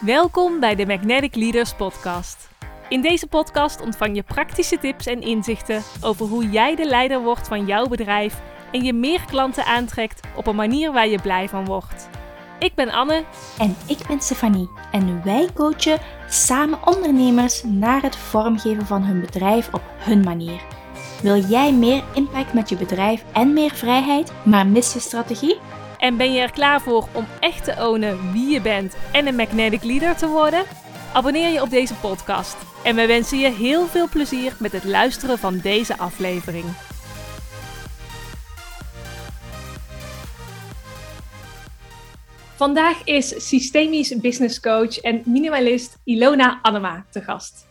Welkom bij de Magnetic Leaders Podcast. In deze podcast ontvang je praktische tips en inzichten over hoe jij de leider wordt van jouw bedrijf en je meer klanten aantrekt op een manier waar je blij van wordt. Ik ben Anne. En ik ben Stefanie. En wij coachen samen ondernemers naar het vormgeven van hun bedrijf op hun manier. Wil jij meer impact met je bedrijf en meer vrijheid, maar mis je strategie? En ben je er klaar voor om echt te ownen wie je bent en een magnetic leader te worden? Abonneer je op deze podcast. En we wensen je heel veel plezier met het luisteren van deze aflevering. Vandaag is systemisch business coach en minimalist Ilona Annema te gast.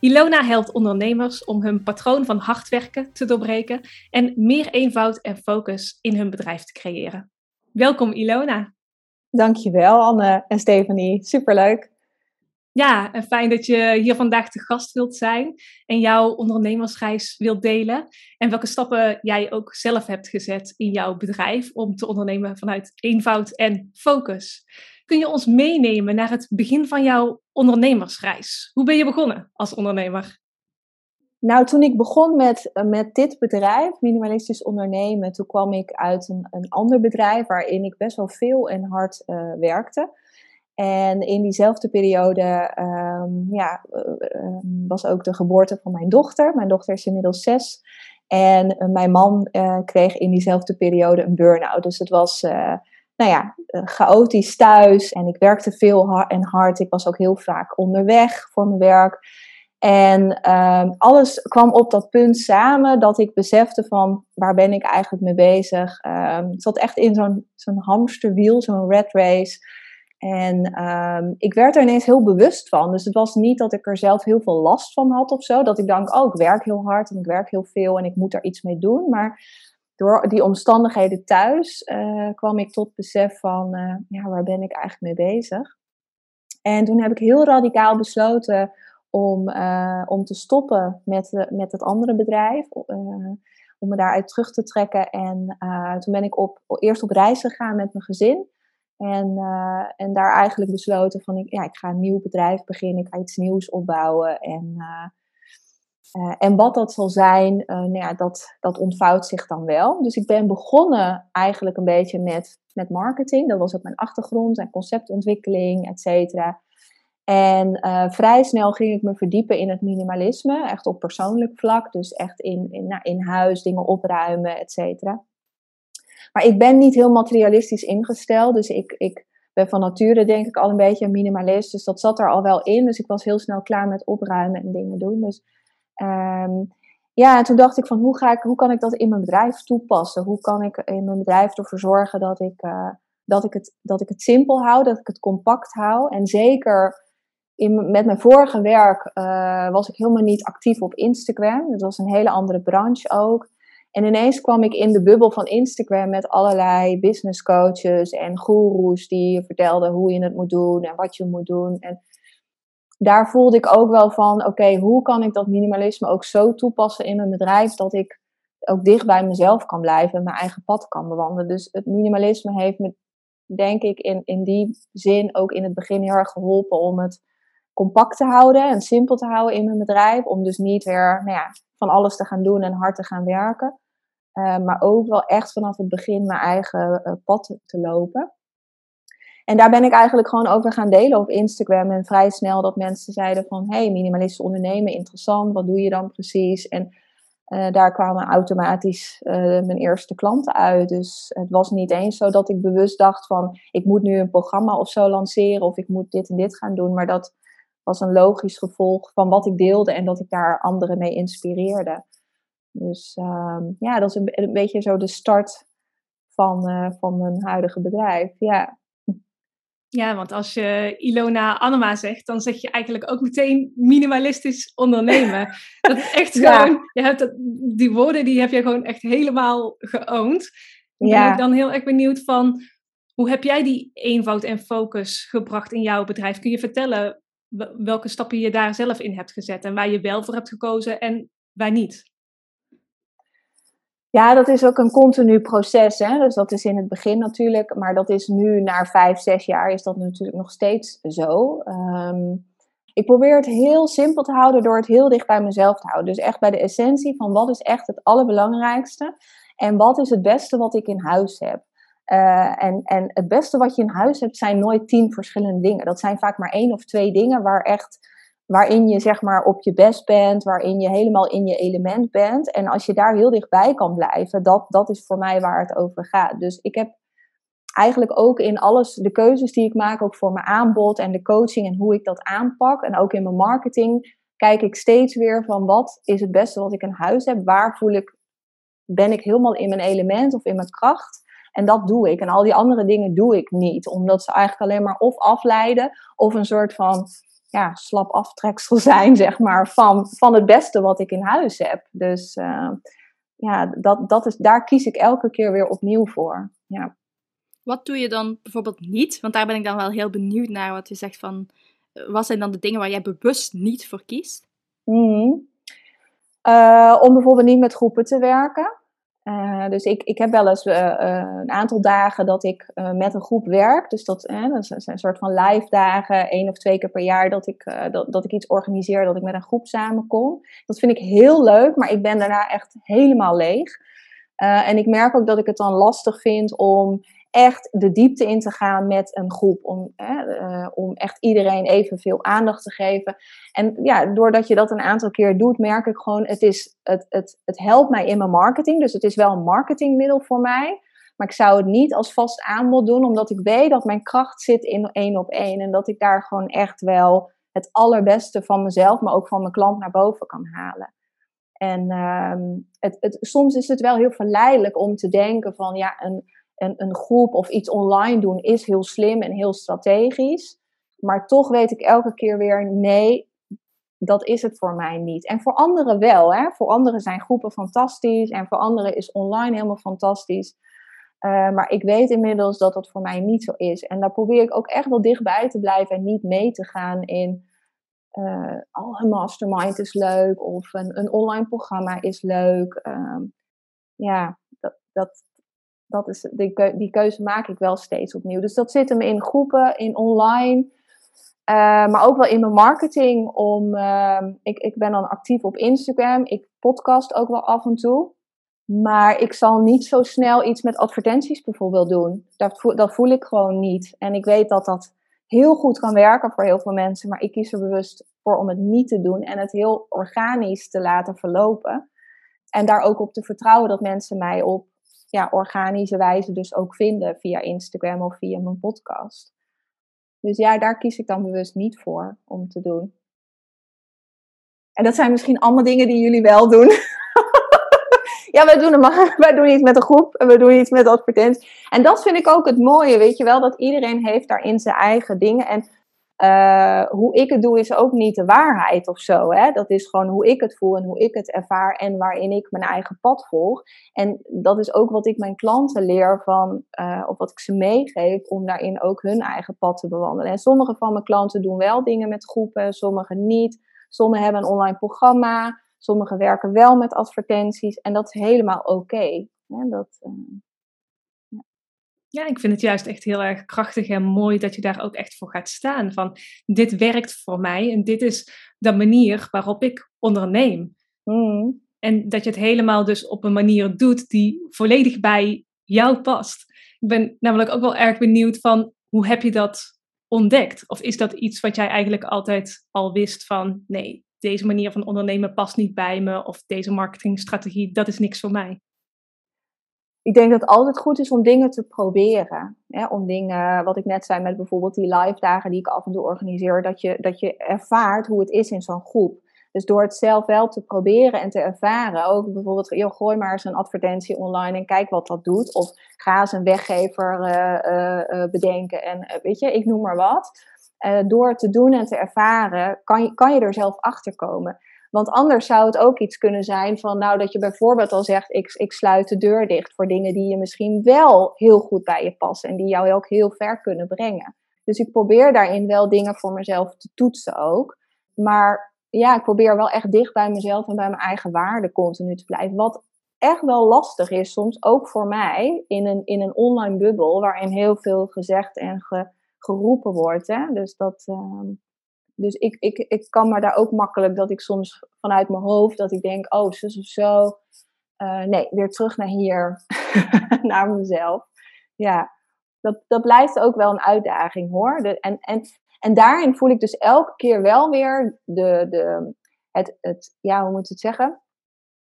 Ilona helpt ondernemers om hun patroon van hard werken te doorbreken en meer eenvoud en focus in hun bedrijf te creëren. Welkom Ilona. Dankjewel Anne en Stefanie, superleuk. Ja, en fijn dat je hier vandaag te gast wilt zijn en jouw ondernemersreis wilt delen. En welke stappen jij ook zelf hebt gezet in jouw bedrijf om te ondernemen vanuit eenvoud en focus. Kun je ons meenemen naar het begin van jouw ondernemersreis? Hoe ben je begonnen als ondernemer? Nou, toen ik begon met, eh, met dit bedrijf, minimalistisch ondernemen, toen kwam ik uit een, een ander bedrijf waarin ik best wel veel en hard uh, werkte. En in diezelfde periode um, ja, uh, was ook de geboorte van mijn dochter. Mijn dochter is inmiddels zes. En mijn man kreeg in diezelfde periode een burn-out. Dus het was nou ja, chaotisch thuis. En ik werkte veel en hard. Ik was ook heel vaak onderweg voor mijn werk. En um, alles kwam op dat punt samen dat ik besefte van waar ben ik eigenlijk mee bezig. Um, ik zat echt in zo'n zo'n hamsterwiel, zo'n red race. En um, ik werd er ineens heel bewust van. Dus het was niet dat ik er zelf heel veel last van had of zo. Dat ik dacht, oh, ik werk heel hard en ik werk heel veel en ik moet er iets mee doen. Maar door die omstandigheden thuis uh, kwam ik tot besef van, uh, ja, waar ben ik eigenlijk mee bezig? En toen heb ik heel radicaal besloten om, uh, om te stoppen met, met het andere bedrijf. Uh, om me daaruit terug te trekken. En toen ben ik op, eerst op reis gegaan met mijn gezin. En, en daar eigenlijk besloten van, ik, ja, ik ga een nieuw bedrijf beginnen. Ik ga iets nieuws opbouwen. En, en wat dat zal zijn, nou ja, dat, dat ontvouwt zich dan wel. Dus ik ben begonnen eigenlijk een beetje met, met marketing. Dat was ook mijn achtergrond en conceptontwikkeling, et cetera. En uh, vrij snel ging ik me verdiepen in het minimalisme, echt op persoonlijk vlak. Dus echt in, in, nou, in huis dingen opruimen, et cetera. Maar ik ben niet heel materialistisch ingesteld. Dus ik, ik ben van nature denk ik al een beetje een minimalist. Dus dat zat er al wel in. Dus ik was heel snel klaar met opruimen en dingen doen. Dus um, ja, en toen dacht ik van hoe, ga ik, hoe kan ik dat in mijn bedrijf toepassen? Hoe kan ik in mijn bedrijf ervoor zorgen dat ik, uh, dat ik, het, dat ik het simpel hou, dat ik het compact hou. En zeker in, met mijn vorige werk uh, was ik helemaal niet actief op Instagram. Het was een hele andere branche ook. En ineens kwam ik in de bubbel van Instagram met allerlei business coaches en goeroes die vertelden hoe je het moet doen en wat je moet doen. En daar voelde ik ook wel van, oké, hoe kan ik dat minimalisme ook zo toepassen in mijn bedrijf dat ik ook dicht bij mezelf kan blijven en mijn eigen pad kan bewandelen. Dus het minimalisme heeft me, denk ik, in, in die zin ook in het begin heel erg geholpen om het compact te houden en simpel te houden in mijn bedrijf. Om dus niet weer nou ja, van alles te gaan doen en hard te gaan werken. Uh, maar ook wel echt vanaf het begin mijn eigen uh, pad te lopen. En daar ben ik eigenlijk gewoon over gaan delen op Instagram. En vrij snel dat mensen zeiden van... hey, minimalistisch ondernemen, interessant. Wat doe je dan precies? En uh, daar kwamen automatisch mijn eerste klanten uit. Dus het was niet eens zo dat ik bewust dacht van... ik moet nu een programma of zo lanceren... of ik moet dit en dit gaan doen. Maar dat was een logisch gevolg van wat ik deelde en dat ik daar anderen mee inspireerde. Dus uh, ja, dat is een, een, beetje zo de start van, uh, van mijn huidige bedrijf. Ja. Ja, want als je Ilona Annema zegt, dan zeg je eigenlijk ook meteen minimalistisch ondernemen. dat is echt gewoon, je hebt dat, die woorden die heb je gewoon echt helemaal geoond. Ja. Ben ik dan heel erg benieuwd van, hoe heb jij die eenvoud en focus gebracht in jouw bedrijf? Kun je vertellen welke stappen je daar zelf in hebt gezet en waar je wel voor hebt gekozen en waar niet? Ja, dat is ook een continu proces. Hè? Dus dat is in het begin natuurlijk, maar dat is nu na vijf, zes jaar is dat natuurlijk nog steeds zo. Ehm, ik probeer het heel simpel te houden door het heel dicht bij mezelf te houden. Dus echt bij de essentie van wat is echt het allerbelangrijkste en wat is het beste wat ik in huis heb. Uh, en, en het beste wat je in huis hebt zijn nooit tien verschillende dingen. Dat zijn vaak maar één of twee dingen waar echt waarin je zeg maar op je best bent, waarin je helemaal in je element bent. En als je daar heel dichtbij kan blijven, dat, dat is voor mij waar het over gaat. Dus ik heb eigenlijk ook in alles, de keuzes die ik maak, ook voor mijn aanbod en de coaching en hoe ik dat aanpak. En ook in mijn marketing kijk ik steeds weer van wat is het beste wat ik in huis heb. Waar voel ik, ben ik helemaal in mijn element of in mijn kracht. En dat doe ik. En al die andere dingen doe ik niet. Omdat ze eigenlijk alleen maar of afleiden of een soort van ja, slap aftreksel zijn, zeg maar, van, van het beste wat ik in huis heb. Dus uh, ja, dat, dat is, daar kies ik elke keer weer opnieuw voor. Ja. Wat doe je dan bijvoorbeeld niet? Want daar ben ik dan wel heel benieuwd naar wat je zegt van, eh, wat zijn dan de dingen waar jij bewust niet voor kiest? Mm om bijvoorbeeld niet met groepen te werken. Uh, dus ik, ik heb wel eens uh, uh, een aantal dagen dat ik met een groep werk. Dus dat, dat zijn een soort van live dagen, één of twee keer per jaar, dat ik, dat, dat ik iets organiseer, dat ik met een groep samenkom. Dat vind ik heel leuk, maar ik ben daarna echt helemaal leeg. en ik merk ook dat ik het dan lastig vind om echt de diepte in te gaan met een groep. Om, uh, om echt iedereen evenveel aandacht te geven. En ja, doordat je dat een aantal keer doet, merk ik gewoon, het, is, het, het, het helpt mij in mijn marketing. Dus het is wel een marketingmiddel voor mij. Maar ik zou het niet als vast aanbod doen, omdat ik weet dat mijn kracht zit in één op één. En dat ik daar gewoon echt wel het allerbeste van mezelf, maar ook van mijn klant naar boven kan halen. En uh, het, het, soms is het wel heel verleidelijk om te denken van ja, een, een, een groep of iets online doen is heel slim en heel strategisch. Maar toch weet ik elke keer weer, nee, dat is het voor mij niet. En voor anderen wel. Hè? Voor anderen zijn groepen fantastisch en voor anderen is online helemaal fantastisch. Uh, maar ik weet inmiddels dat dat voor mij niet zo is. En daar probeer ik ook echt wel dichtbij te blijven en niet mee te gaan in. Uh, een mastermind is leuk of een, een online programma is leuk. Uh, ja, dat, dat, dat is, die, die keuze maak ik wel steeds opnieuw. Dus dat zit hem in groepen, in online. Uh, maar ook wel in mijn marketing. Om, uh, ik, ik ben dan actief op Instagram. Ik podcast ook wel af en toe. Maar ik zal niet zo snel iets met advertenties bijvoorbeeld doen. Dat voel, dat voel ik gewoon niet. En ik weet dat dat heel goed kan werken voor heel veel mensen. Maar ik kies er bewust voor om het niet te doen. En het heel organisch te laten verlopen. En daar ook op te vertrouwen dat mensen mij op ja, organische wijze dus ook vinden via Instagram of via mijn podcast. Dus ja, daar kies ik dan bewust niet voor om te doen. En dat zijn misschien allemaal dingen die jullie wel doen. ja, wij doen, maar, wij doen iets met een groep en we doen iets met advertenties. En dat vind ik ook het mooie, weet je wel, dat iedereen heeft daarin zijn eigen dingen. En uh, hoe ik het doe is ook niet de waarheid of zo. Hè? Dat is gewoon hoe ik het voel en hoe ik het ervaar en waarin ik mijn eigen pad volg. En dat is ook wat ik mijn klanten leer van, uh, of wat ik ze meegeef, om daarin ook hun eigen pad te bewandelen. En sommige van mijn klanten doen wel dingen met groepen, sommige niet. Sommigen hebben een online programma, sommigen werken wel met advertenties. En dat is helemaal oké. Okay. Dat, uh, ja, ik vind het juist echt heel erg krachtig en mooi dat je daar ook echt voor gaat staan. Van dit werkt voor mij en dit is de manier waarop ik onderneem. Mm. En dat je het helemaal dus op een manier doet die volledig bij jou past. Ik ben namelijk ook wel erg benieuwd van hoe heb je dat ontdekt? Of is dat iets wat jij eigenlijk altijd al wist van nee, deze manier van ondernemen past niet bij me of deze marketingstrategie, dat is niks voor mij? Ik denk dat het altijd goed is om dingen te proberen. Hè? Om dingen, wat ik net zei met bijvoorbeeld die live dagen die ik af en toe organiseer, dat je, dat je ervaart hoe het is in zo'n groep. Dus door het zelf wel te proberen en te ervaren, ook bijvoorbeeld, joh, gooi maar eens een advertentie online en kijk wat dat doet. Of ga eens een weggever uh, uh, bedenken en weet je, ik noem maar wat. door het te doen en te ervaren, kan je, kan je er zelf achter komen. Want anders zou het ook iets kunnen zijn van, nou, dat je bijvoorbeeld al zegt, ik, ik sluit de deur dicht voor dingen die je misschien wel heel goed bij je passen en die jou ook heel ver kunnen brengen. Dus ik probeer daarin wel dingen voor mezelf te toetsen ook. Maar ja, ik probeer wel echt dicht bij mezelf en bij mijn eigen waarde continu te blijven. Wat echt wel lastig is, soms ook voor mij, in een, in een online bubbel waarin heel veel gezegd en geroepen wordt. Hè? Dus, dat, ehm, dus ik, ik, ik kan maar daar ook makkelijk dat ik soms vanuit mijn hoofd, dat ik denk, oh, zus of zo. Uh, nee, weer terug naar hier, naar mezelf. Ja, dat, dat blijft ook wel een uitdaging hoor. En, en, en daarin voel ik dus elke keer wel weer de, de, het, het, ja, hoe moet het zeggen?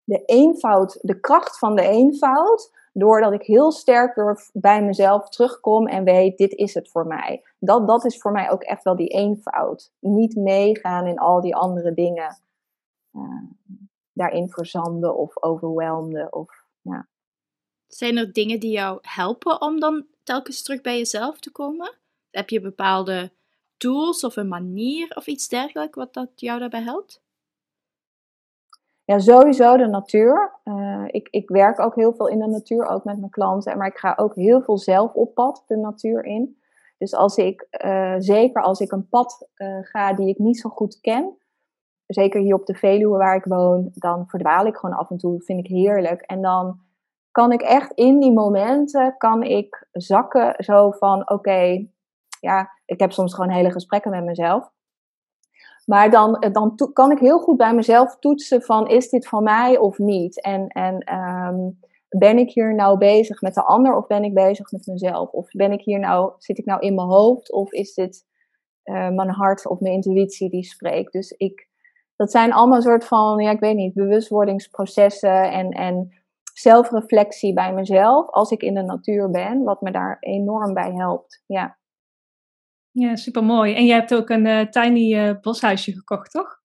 De eenvoud, de kracht van de eenvoud, doordat ik heel sterk weer bij mezelf terugkom en weet, dit is het voor mij. Dat, dat is voor mij ook echt wel die eenvoud. Niet meegaan in al die andere dingen. Uh, daarin verzanden of overwelden. Of, ja. Zijn er dingen die jou helpen om dan telkens terug bij jezelf te komen? Heb je bepaalde tools of een manier of iets dergelijks wat dat jou daarbij helpt? Ja, sowieso de natuur. Uh, ik, ik werk ook heel veel in de natuur, ook met mijn klanten. Maar ik ga ook heel veel zelf op pad de natuur in. Dus als ik, uh, zeker als ik een pad uh, ga die ik niet zo goed ken, zeker hier op de Veluwe waar ik woon, dan verdwaal ik gewoon af en toe. Vind ik heerlijk. En dan kan ik echt in die momenten, kan ik zakken zo van, oké, ja, ik heb soms gewoon hele gesprekken met mezelf. Maar dan, dan kan ik heel goed bij mezelf toetsen van, is dit van mij of niet? En, en um, ben ik hier nou bezig met de ander of ben ik bezig met mezelf? Of ben ik hier nou, zit ik nou in mijn hoofd of is dit uh, mijn hart of mijn intuïtie die spreekt? Dus ik, dat zijn allemaal soort van, ja, ik weet niet, bewustwordingsprocessen en, en zelfreflectie bij mezelf als ik in de natuur ben, wat me daar enorm bij helpt. Ja. Ja, super mooi. En jij hebt ook een uh, tiny uh, boshuisje gekocht, toch?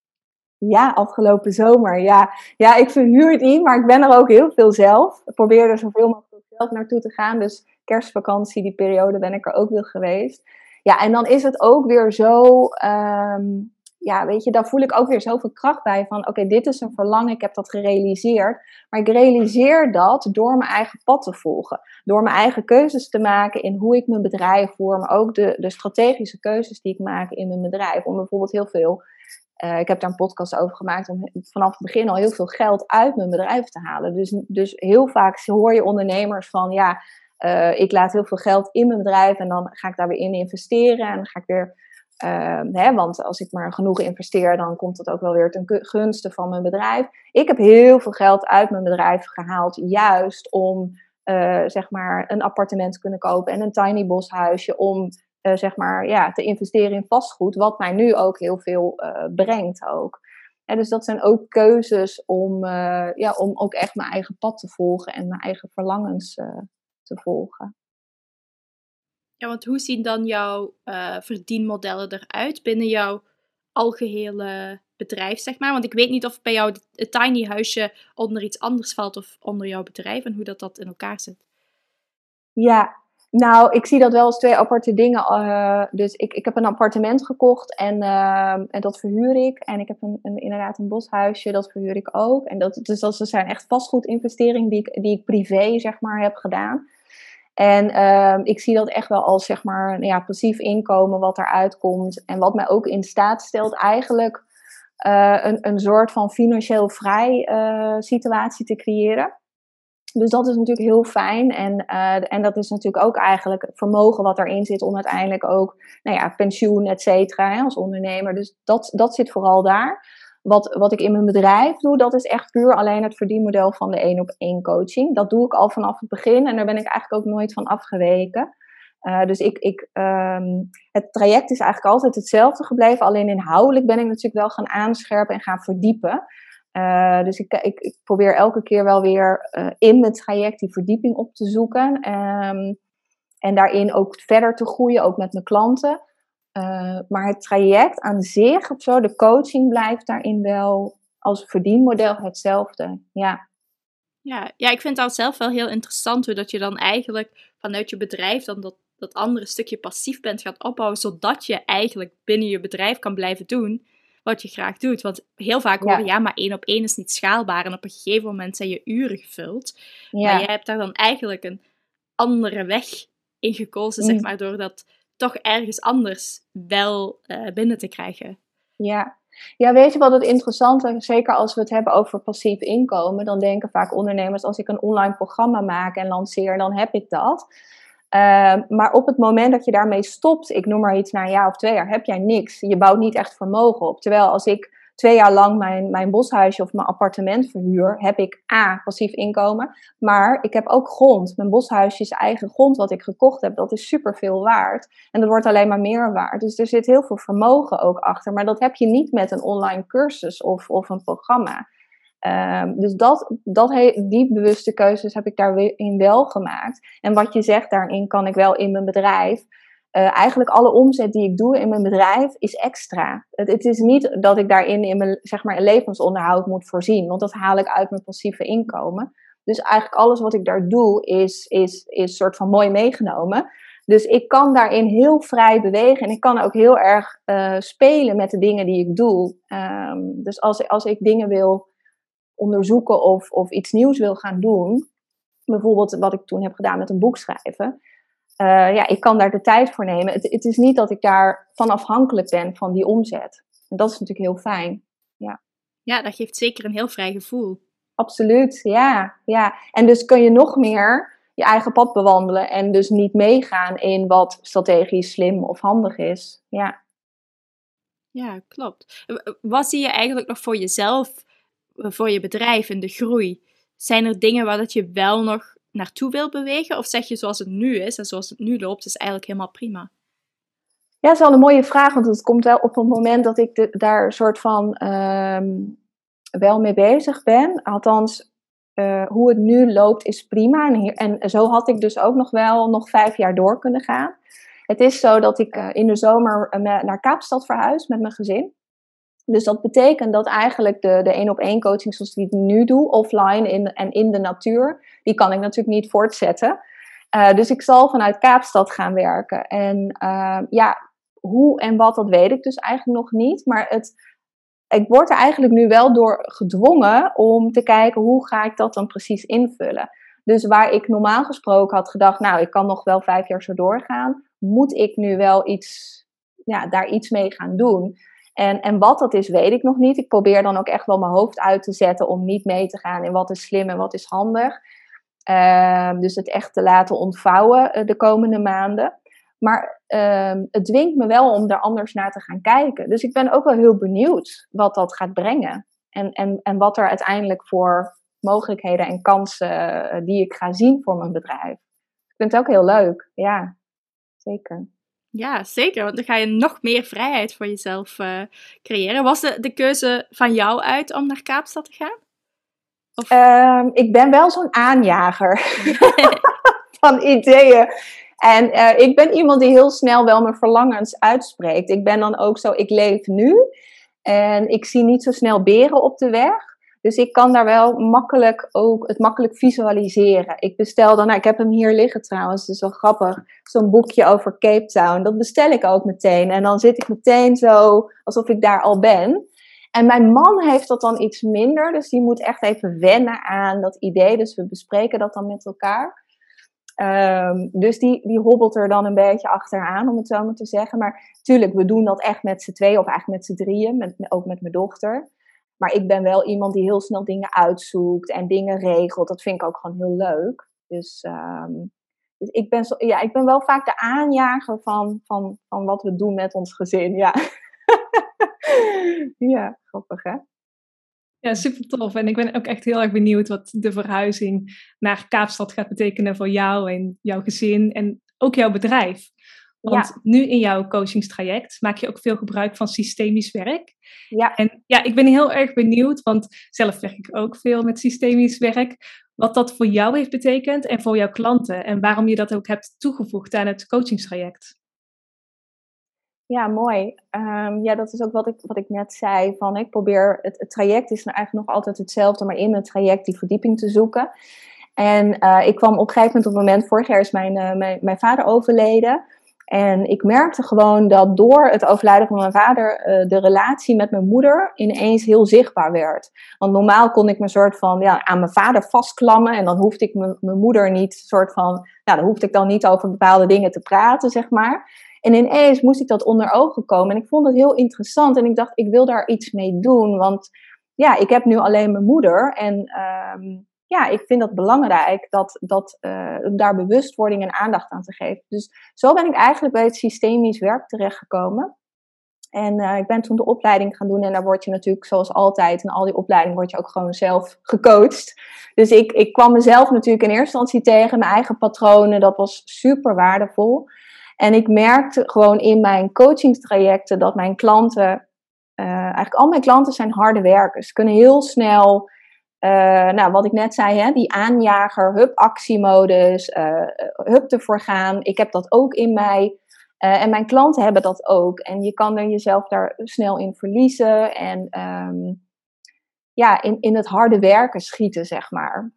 Ja, afgelopen zomer. Ja. ja, ik verhuur in, maar ik ben er ook heel veel zelf. Ik probeer er zoveel mogelijk zelf naartoe te gaan. Dus kerstvakantie, die periode ben ik er ook weer geweest. Ja, en dan is het ook weer zo. Um, ja, weet je, daar voel ik ook weer zoveel kracht bij. Van oké, dit is een verlangen, ik heb dat gerealiseerd. Maar ik realiseer dat door mijn eigen pad te volgen. Door mijn eigen keuzes te maken in hoe ik mijn bedrijf voer. Maar ook de, de strategische keuzes die ik maak in mijn bedrijf. Om bijvoorbeeld heel veel. Uh, ik heb daar een podcast over gemaakt om vanaf het begin al heel veel geld uit mijn bedrijf te halen. Dus, dus heel vaak hoor je ondernemers van ja, uh, ik laat heel veel geld in mijn bedrijf en dan ga ik daar weer in investeren en dan ga ik weer Ehm, hè, want als ik maar genoeg investeer, dan komt het ook wel weer ten gunste van mijn bedrijf. Ik heb heel veel geld uit mijn bedrijf gehaald, juist om uh, zeg maar een appartement te kunnen kopen en een tiny boshuisje om uh, zeg maar, ja, te investeren in vastgoed, wat mij nu ook heel veel uh, brengt ook. En dus dat zijn ook keuzes om, ja, om ook echt mijn eigen pad te volgen en mijn eigen verlangens te volgen. Ja, want hoe zien dan jouw uh, verdienmodellen eruit binnen jouw algehele bedrijf, zeg maar? Want ik weet niet of bij jou het tiny huisje onder iets anders valt of onder jouw bedrijf en hoe dat, dat in elkaar zit. Ja, nou, ik zie dat wel als twee aparte dingen. Uh, dus ik, ik heb een appartement gekocht en, uh, en dat verhuur ik. En ik heb een, een, inderdaad een boshuisje, dat verhuur ik ook. En dat, dus dat zijn echt vastgoedinvesteringen die ik, die ik privé, zeg maar, heb gedaan. En uh, ik zie dat echt wel als zeg maar nou ja, passief inkomen wat eruit komt. En wat mij ook in staat stelt eigenlijk uh, een, een soort van financieel vrij uh, situatie te creëren. Dus dat is natuurlijk heel fijn. En, uh, en dat is natuurlijk ook eigenlijk het vermogen wat erin zit om uiteindelijk ook nou ja, pensioen, et cetera, als ondernemer. Dus dat, dat zit vooral daar. Wat, wat ik in mijn bedrijf doe, dat is echt puur alleen het verdienmodel van de één op één coaching. Dat doe ik al vanaf het begin en daar ben ik eigenlijk ook nooit van afgeweken. Uh, dus ik, ik, um, het traject is eigenlijk altijd hetzelfde gebleven. Alleen inhoudelijk ben ik natuurlijk wel gaan aanscherpen en gaan verdiepen. Uh, dus ik, ik, probeer elke keer wel weer uh, in mijn traject die verdieping op te zoeken. Um, en daarin ook verder te groeien, ook met mijn klanten. Uh, maar het traject aan zich of zo, de coaching blijft daarin wel als verdienmodel hetzelfde. Ja. Ja, ja, ik vind dat zelf wel heel interessant hoe dat je dan eigenlijk vanuit je bedrijf dan dat, dat andere stukje passief bent gaat opbouwen, zodat je eigenlijk binnen je bedrijf kan blijven doen wat je graag doet. Want heel vaak horen ja. ja, maar één op één is niet schaalbaar en op een gegeven moment zijn je uren gevuld. Ja. Maar jij hebt daar dan eigenlijk een andere weg in gekozen, mm. zeg maar, door dat toch ergens anders wel uh, binnen te krijgen. Ja. Ja, weet je wat het interessante is? Zeker als we het hebben over passief inkomen, dan denken vaak ondernemers: als ik een online programma maak en lanceer, dan heb ik dat. Ehm, maar op het moment dat je daarmee stopt, ik noem maar iets na een jaar of twee jaar, heb jij niks. Je bouwt niet echt vermogen op. Terwijl als ik twee jaar lang mijn, mijn boshuisje of mijn appartement verhuur, heb ik A, passief inkomen. Maar ik heb ook grond. Mijn boshuisje is eigen grond wat ik gekocht heb. Dat is superveel waard. En dat wordt alleen maar meer waard. Dus er zit heel veel vermogen ook achter. Maar dat heb je niet met een online cursus of, of een programma. Ehm, dus dat, dat die bewuste keuzes heb ik daarin wel gemaakt. En wat je zegt, daarin kan ik wel in mijn bedrijf. Uh, eigenlijk alle omzet die ik doe in mijn bedrijf is extra. Het, het, is niet dat ik daarin in mijn zeg maar, levensonderhoud moet voorzien, want dat haal ik uit mijn passieve inkomen. Dus eigenlijk alles wat ik daar doe is, is, is soort van mooi meegenomen. Dus ik kan daarin heel vrij bewegen en ik kan ook heel erg uh, spelen met de dingen die ik doe. Um, dus als, als ik dingen wil onderzoeken of, of iets nieuws wil gaan doen, bijvoorbeeld wat ik toen heb gedaan met een boek schrijven, uh, ja, ik kan daar de tijd voor nemen. Het, het, is niet dat ik daar van afhankelijk ben van die omzet. En dat is natuurlijk heel fijn. Ja, ja dat geeft zeker een heel vrij gevoel. Absoluut, ja, ja. En dus kun je nog meer je eigen pad bewandelen en dus niet meegaan in wat strategisch slim of handig is. Ja. Ja, klopt. Wat zie je eigenlijk nog voor jezelf voor je bedrijf en de groei? Zijn er dingen waar dat je wel nog naartoe wil bewegen? Of zeg je zoals het nu is en zoals het nu loopt, is eigenlijk helemaal prima? Ja, dat is wel een mooie vraag, want het komt wel op het moment dat ik de, daar soort van ehm, wel mee bezig ben. Althans, uh, hoe het nu loopt is prima. En, en, zo had ik dus ook nog wel nog vijf jaar door kunnen gaan. Het is zo dat ik uh, in de zomer uh, naar Kaapstad verhuis met mijn gezin. Dus dat betekent dat eigenlijk de, de één op één coaching zoals ik nu doe, offline in, en in de natuur, die kan ik natuurlijk niet voortzetten. Uh, dus ik zal vanuit Kaapstad gaan werken. En uh, ja, hoe en wat, dat weet ik dus eigenlijk nog niet. Maar het, ik word er eigenlijk nu wel door gedwongen om te kijken hoe ga ik dat dan precies invullen. Dus waar ik normaal gesproken had gedacht, nou, ik kan nog wel vijf jaar zo doorgaan, moet ik nu wel iets, ja, daar iets mee gaan doen. En, en wat dat is, weet ik nog niet. Ik probeer dan ook echt wel mijn hoofd uit te zetten om niet mee te gaan in wat is slim en wat is handig. Uh, dus het echt te laten ontvouwen uh, de komende maanden. Maar uh, het dwingt me wel om er anders naar te gaan kijken. Dus ik ben ook wel heel benieuwd wat dat gaat brengen. En, en, en wat er uiteindelijk voor mogelijkheden en kansen uh, die ik ga zien voor mijn bedrijf. Ik vind het ook heel leuk, ja, zeker. Ja, zeker. Want dan ga je nog meer vrijheid voor jezelf uh, creëren. Was de, de keuze van jou uit om naar Kaapstad te gaan? Of... Um, ik ben wel zo'n aanjager van ideeën. En uh, ik ben iemand die heel snel wel mijn verlangens uitspreekt. Ik ben dan ook zo, ik leef nu. En ik zie niet zo snel beren op de weg. Dus ik kan daar wel makkelijk ook het makkelijk visualiseren. Ik bestel dan, nou, ik heb hem hier liggen trouwens, dus wel grappig. Zo'n boekje over Cape Town. Dat bestel ik ook meteen. En dan zit ik meteen zo alsof ik daar al ben. En mijn man heeft dat dan iets minder, dus die moet echt even wennen aan dat idee. Dus we bespreken dat dan met elkaar. Um, dus die, die hobbelt er dan een beetje achteraan, om het zo maar te zeggen. Maar tuurlijk, we doen dat echt met z'n tweeën, of eigenlijk met z'n drieën, met, ook met mijn dochter. Maar ik ben wel iemand die heel snel dingen uitzoekt en dingen regelt. Dat vind ik ook gewoon heel leuk. Dus, um, dus ik, ben zo, ja, ik ben wel vaak de aanjager van, van, van wat we doen met ons gezin. Ja, ja grappig hè? Ja, super tof. En ik ben ook echt heel erg benieuwd wat de verhuizing naar Kaapstad gaat betekenen voor jou en jouw gezin en ook jouw bedrijf. Want nu in jouw coachingstraject maak je ook veel gebruik van systemisch werk. Ja. En ja, ik ben heel erg benieuwd, want zelf werk ik ook veel met systemisch werk. Wat dat voor jou heeft betekend en voor jouw klanten. En waarom je dat ook hebt toegevoegd aan het coachingstraject. Ja, mooi. Um, ja, dat is ook wat ik, wat ik net zei. Van, ik probeer, het, traject is nou eigenlijk nog altijd hetzelfde, maar in mijn traject die verdieping te zoeken. En uh, ik kwam op een gegeven moment op het moment, vorig jaar is mijn, uh, mijn, mijn vader overleden. En ik merkte gewoon dat door het overlijden van mijn vader uh, de relatie met mijn moeder ineens heel zichtbaar werd. Want normaal kon ik me soort van ja, aan mijn vader vastklammen en dan hoefde ik mijn moeder niet soort van, nou dan hoefde ik dan niet over bepaalde dingen te praten, zeg maar. En ineens moest ik dat onder ogen komen. En ik vond het heel interessant. En ik dacht, ik wil daar iets mee doen. Want ja, ik heb nu alleen mijn moeder. En ehm, ja, ik vind dat belangrijk dat, dat, uh, daar bewustwording en aandacht aan te geven. Dus zo ben ik eigenlijk bij het systemisch werk terechtgekomen. En uh, ik ben toen de opleiding gaan doen en daar word je natuurlijk zoals altijd in al die opleidingen word je ook gewoon zelf gecoacht. Dus ik, ik kwam mezelf natuurlijk in eerste instantie tegen, mijn eigen patronen, dat was super waardevol. En ik merkte gewoon in mijn coachingstrajecten dat mijn klanten, uh, eigenlijk al mijn klanten zijn harde werkers, kunnen heel snel uh, nou, wat ik net zei, hè, die aanjager, hup, actiemodus, uh, hup ervoor gaan. Ik heb dat ook in mij. En mijn klanten hebben dat ook. En je kan er jezelf daar snel in verliezen. En um, ja, in, in het harde werken schieten, zeg maar.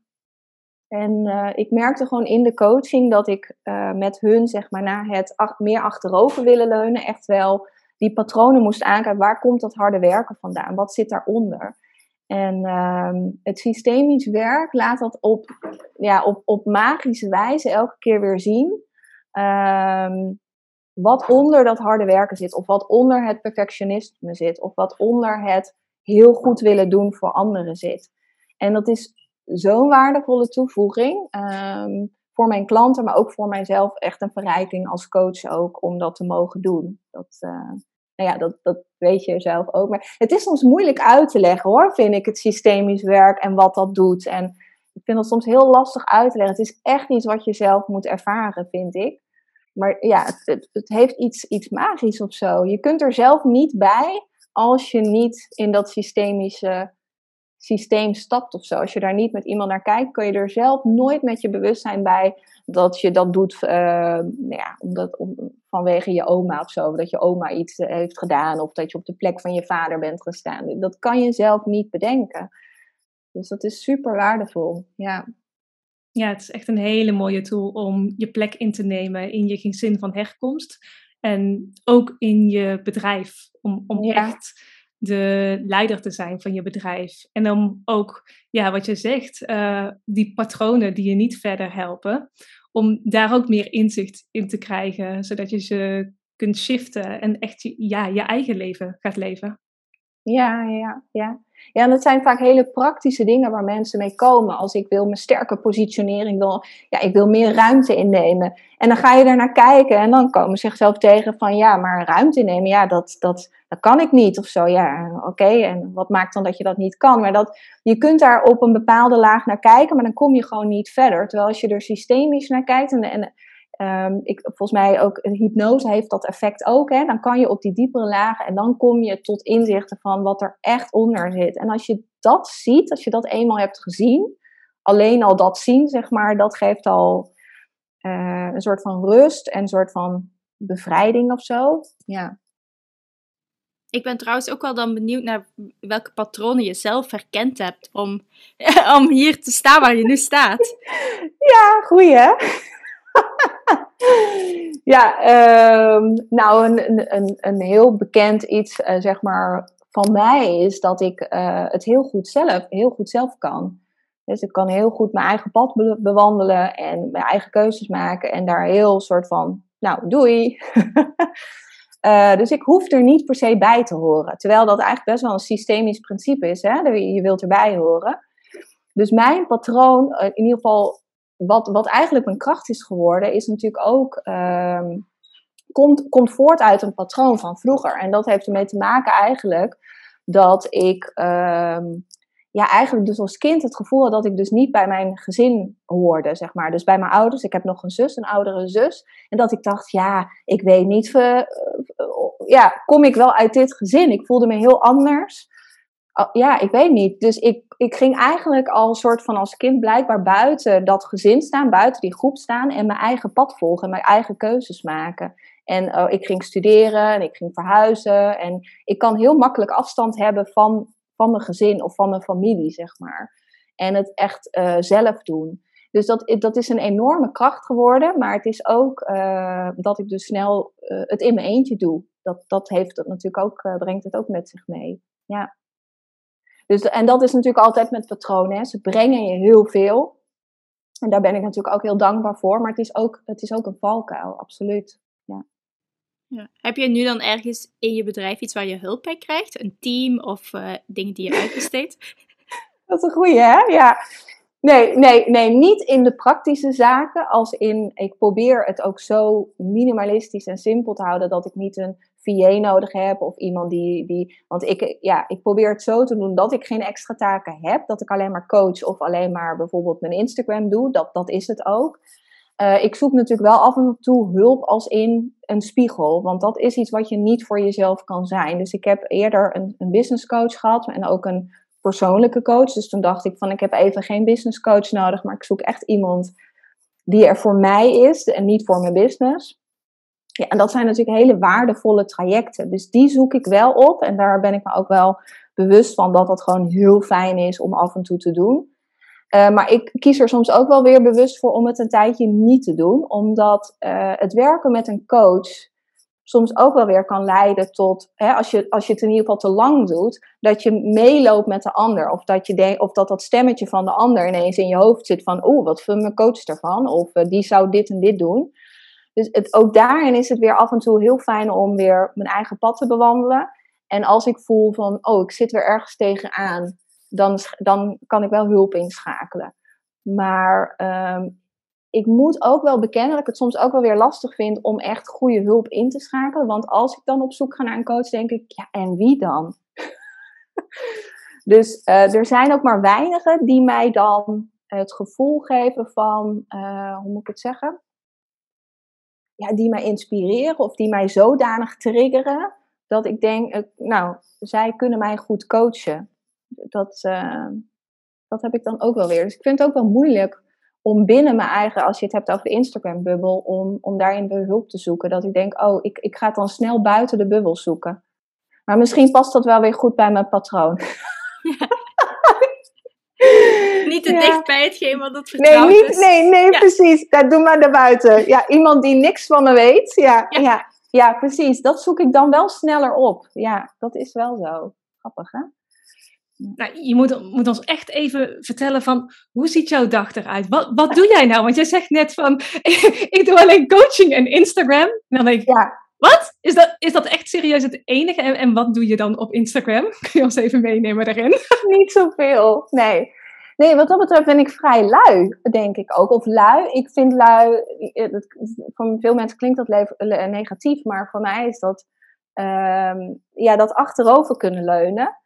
En ik merkte gewoon in de coaching dat ik met hun, zeg maar, naar het meer achterover willen leunen, echt wel die patronen moest aankijken. Waar komt dat harde werken vandaan? Wat zit daaronder? En um, het systemisch werk laat dat op, ja, op, op magische wijze elke keer weer zien. Um, wat onder dat harde werken zit, of wat onder het perfectionisme zit, of wat onder het heel goed willen doen voor anderen zit. En dat is zo'n waardevolle toevoeging um, voor mijn klanten, maar ook voor mijzelf echt een verrijking als coach ook om dat te mogen doen. Dat, uh, nou ja, dat, dat weet je zelf ook. Maar het is soms moeilijk uit te leggen hoor, vind ik, het systemisch werk en wat dat doet. En ik vind dat soms heel lastig uit te leggen. Het is echt iets wat je zelf moet ervaren, vind ik. Maar ja, het, het, het heeft iets, iets magisch of zo. Je kunt er zelf niet bij als je niet in dat systemische systeem stapt of zo. Als je daar niet met iemand naar kijkt, kun je er zelf nooit met je bewustzijn bij dat je dat doet uh, nou ja, omdat, om, vanwege je oma of zo. Dat je oma iets eh, heeft gedaan of dat je op de plek van je vader bent gestaan. Dat kan je zelf niet bedenken. Dus dat is super waardevol. Ja. Ja, het is echt een hele mooie tool om je plek in te nemen in je gezin van herkomst. En ook in je bedrijf. Om, om echt de leider te zijn van je bedrijf. En om ook, ja, wat je zegt, uh, die patronen die je niet verder helpen, om daar ook meer inzicht in te krijgen, zodat je ze kunt shiften en echt ja, je eigen leven gaat leven. Ja, ja, ja. Ja, en dat zijn vaak hele praktische dingen waar mensen mee komen. Als ik wil mijn sterke positionering, wil, ja, ik wil meer ruimte innemen. En dan ga je er naar kijken en dan komen ze zichzelf tegen van ja, maar ruimte innemen, ja, dat, dat, dat kan ik niet of zo. Ja, oké, en wat maakt dan dat je dat niet kan? Maar dat, je kunt daar op een bepaalde laag naar kijken, maar dan kom je gewoon niet verder. Terwijl als je er systemisch naar kijkt en, en Um, ik, volgens mij ook hypnose heeft dat effect ook. Hè? Dan kan je op die diepere lagen en dan kom je tot inzichten van wat er echt onder zit. En als je dat ziet, als je dat eenmaal hebt gezien, alleen al dat zien, zeg maar, dat geeft al uh, een soort van rust en een soort van bevrijding of zo. Ja. Ik ben trouwens ook wel dan benieuwd naar welke patronen je zelf herkend hebt om, om hier te staan waar je nu staat. Ja, goeie hè? Ja, um, nou, een, een, een heel bekend iets, uh, zeg maar, van mij is dat ik uh, het heel goed zelf, heel goed zelf kan. Dus ik kan heel goed mijn eigen pad be bewandelen en mijn eigen keuzes maken en daar heel soort van, nou, doei. uh, dus ik hoef er niet per se bij te horen. Terwijl dat eigenlijk best wel een systemisch principe is, hè? je wilt erbij horen. Dus mijn patroon, in ieder geval wat, wat eigenlijk mijn kracht is geworden, is natuurlijk ook. Um, komt, komt voort uit een patroon van vroeger. En dat heeft ermee te maken eigenlijk dat ik. Um, ja, eigenlijk dus als kind het gevoel had dat ik dus niet bij mijn gezin hoorde, zeg maar. Dus bij mijn ouders. Ik heb nog een zus, een oudere zus. En dat ik dacht, ja, ik weet niet, uh, ja, kom ik wel uit dit gezin? Ik voelde me heel anders. Oh, ja, ik weet niet. Dus ik, ik ging eigenlijk al een soort van als kind blijkbaar buiten dat gezin staan, buiten die groep staan en mijn eigen pad volgen en mijn eigen keuzes maken. En oh, ik ging studeren en ik ging verhuizen en ik kan heel makkelijk afstand hebben van, van mijn gezin of van mijn familie, zeg maar. En het echt uh, zelf doen. Dus dat, dat is een enorme kracht geworden, maar het is ook uh, dat ik dus snel uh, het in mijn eentje doe. Dat, dat heeft het natuurlijk ook, brengt het ook met zich mee. Ja. Dus, en dat is natuurlijk altijd met patronen. Ze brengen je heel veel. En daar ben ik natuurlijk ook heel dankbaar voor. Maar het is ook, het is ook een valkuil, absoluut. Ja. Ja. Heb je nu dan ergens in je bedrijf iets waar je hulp bij krijgt? Een team of uh, dingen die je uitbesteedt? Dat is een goeie, hè? Ja. Nee, nee, nee, niet in de praktische zaken. Als in, ik probeer het ook zo minimalistisch en simpel te houden dat ik niet een Nodig heb of iemand die, die. Want ik, ja, ik probeer het zo te doen dat ik geen extra taken heb. Dat ik alleen maar coach of alleen maar bijvoorbeeld mijn Instagram doe. Dat, dat is het ook. Uh, ik zoek natuurlijk wel af en toe hulp als in een spiegel. Want dat is iets wat je niet voor jezelf kan zijn. Dus ik heb eerder een, een business coach gehad en ook een persoonlijke coach. Dus toen dacht ik van ik heb even geen business coach nodig. Maar ik zoek echt iemand die er voor mij is en niet voor mijn business. Ja, en dat zijn natuurlijk hele waardevolle trajecten. Dus die zoek ik wel op. En daar ben ik me ook wel bewust van dat dat gewoon heel fijn is om af en toe te doen. Uh, maar ik kies er soms ook wel weer bewust voor om het een tijdje niet te doen. Omdat uh, het werken met een coach soms ook wel weer kan leiden tot, hè, als, je, als je het in ieder geval te lang doet, dat je meeloopt met de ander. Of dat, je of dat dat stemmetje van de ander ineens in je hoofd zit van, oeh, wat vindt mijn coach ervan? Of uh, die zou dit en dit doen. Dus het, ook daarin is het weer af en toe heel fijn om weer mijn eigen pad te bewandelen. En als ik voel van, oh, ik zit weer ergens tegenaan, dan, dan kan ik wel hulp inschakelen. Maar um, ik moet ook wel bekennen dat ik het soms ook wel weer lastig vind om echt goede hulp in te schakelen. Want als ik dan op zoek ga naar een coach, denk ik, ja, en wie dan? dus uh, er zijn ook maar weinigen die mij dan het gevoel geven van, uh, hoe moet ik het zeggen? Ja, die mij inspireren of die mij zodanig triggeren dat ik denk, uh, nou, zij kunnen mij goed coachen. Dat, dat heb ik dan ook wel weer. Dus ik vind het ook wel moeilijk om binnen mijn eigen, als je het hebt over de Instagram-bubbel, om, om daarin weer hulp te zoeken. Dat ik denk, oh, ik, ik ga dan snel buiten de bubbel zoeken. Maar misschien past dat wel weer goed bij mijn patroon. Niet te dicht bij hetgeen wat het vertrouwd nee, niet, Nee, nee, precies. Dat doe maar buiten. Ja, iemand die niks van me weet. Ja, ja. ja, ja, precies. Dat zoek ik dan wel sneller op. Ja, dat is wel zo. Grappig, hè? Nou, je moet, moet, ons echt even vertellen van hoe ziet jouw dag eruit? Wat, wat doe jij nou? Want jij zegt net van ik doe alleen coaching en Instagram. En dan denk ik, ja. wat? Is dat, is dat echt serieus het enige? En, en wat doe je dan op Instagram? Kun je ons even meenemen daarin? Niet zoveel, nee. Nee, wat dat betreft ben ik vrij lui, denk ik ook. Of lui. Ik vind lui, voor veel mensen klinkt dat negatief, maar voor mij is dat um, ja, dat achterover kunnen leunen.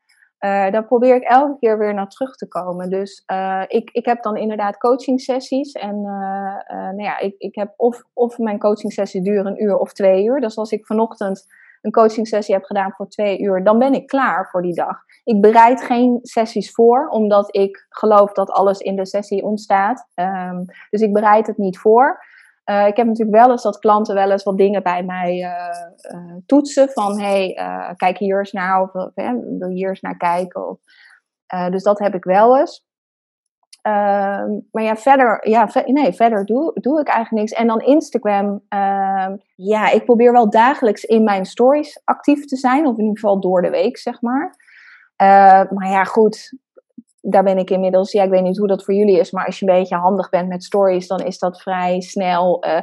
Uh, daar probeer ik elke keer weer naar terug te komen. Dus uh, ik, ik heb dan inderdaad coaching sessies. En nou ja, ik, ik heb of, of mijn coaching sessie duurt een uur of twee uur. Dus als ik vanochtend een coaching sessie heb gedaan voor twee uur, dan ben ik klaar voor die dag. Ik bereid geen sessies voor, omdat ik geloof dat alles in de sessie ontstaat. Um, dus ik bereid het niet voor. Uh, ik heb natuurlijk wel eens dat klanten wel eens wat dingen bij mij uh, uh, toetsen. Van hey, kijk hier eens naar of wil hier eens naar kijken. Of, dus dat heb ik wel eens. Ehm, maar ja, verder, ja, nee, verder doe, doe ik eigenlijk niks. En dan Instagram. Ehm, ja, ik probeer wel dagelijks in mijn stories actief te zijn. Of in ieder geval door de week, zeg maar. maar ja, goed daar ben ik inmiddels, ja, ik weet niet hoe dat voor jullie is, maar als je een beetje handig bent met stories, dan is dat vrij snel. Uh,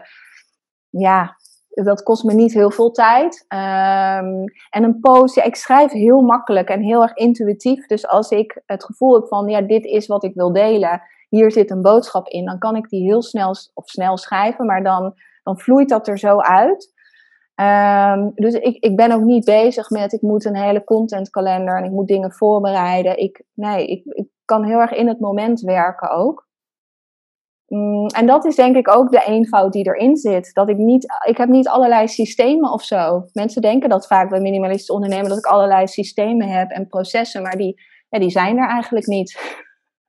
ja, dat kost me niet heel veel tijd. Um, en een post, ik schrijf heel makkelijk en heel erg intuïtief. Dus als ik het gevoel heb van, ja, dit is wat ik wil delen, hier zit een boodschap in, dan kan ik die heel snel, of snel schrijven, maar dan, dan vloeit dat er zo uit. Um, dus ik, ik ben ook niet bezig met ik moet een hele contentkalender en ik moet dingen voorbereiden. Ik, nee, ik, ik kan heel erg in het moment werken ook. Mm, en dat is denk ik ook de eenvoud die erin zit. Dat ik niet, ik heb niet allerlei systemen of zo. Mensen denken dat vaak bij minimalistisch ondernemen, dat ik allerlei systemen heb en processen, maar die, ja, die zijn er eigenlijk niet.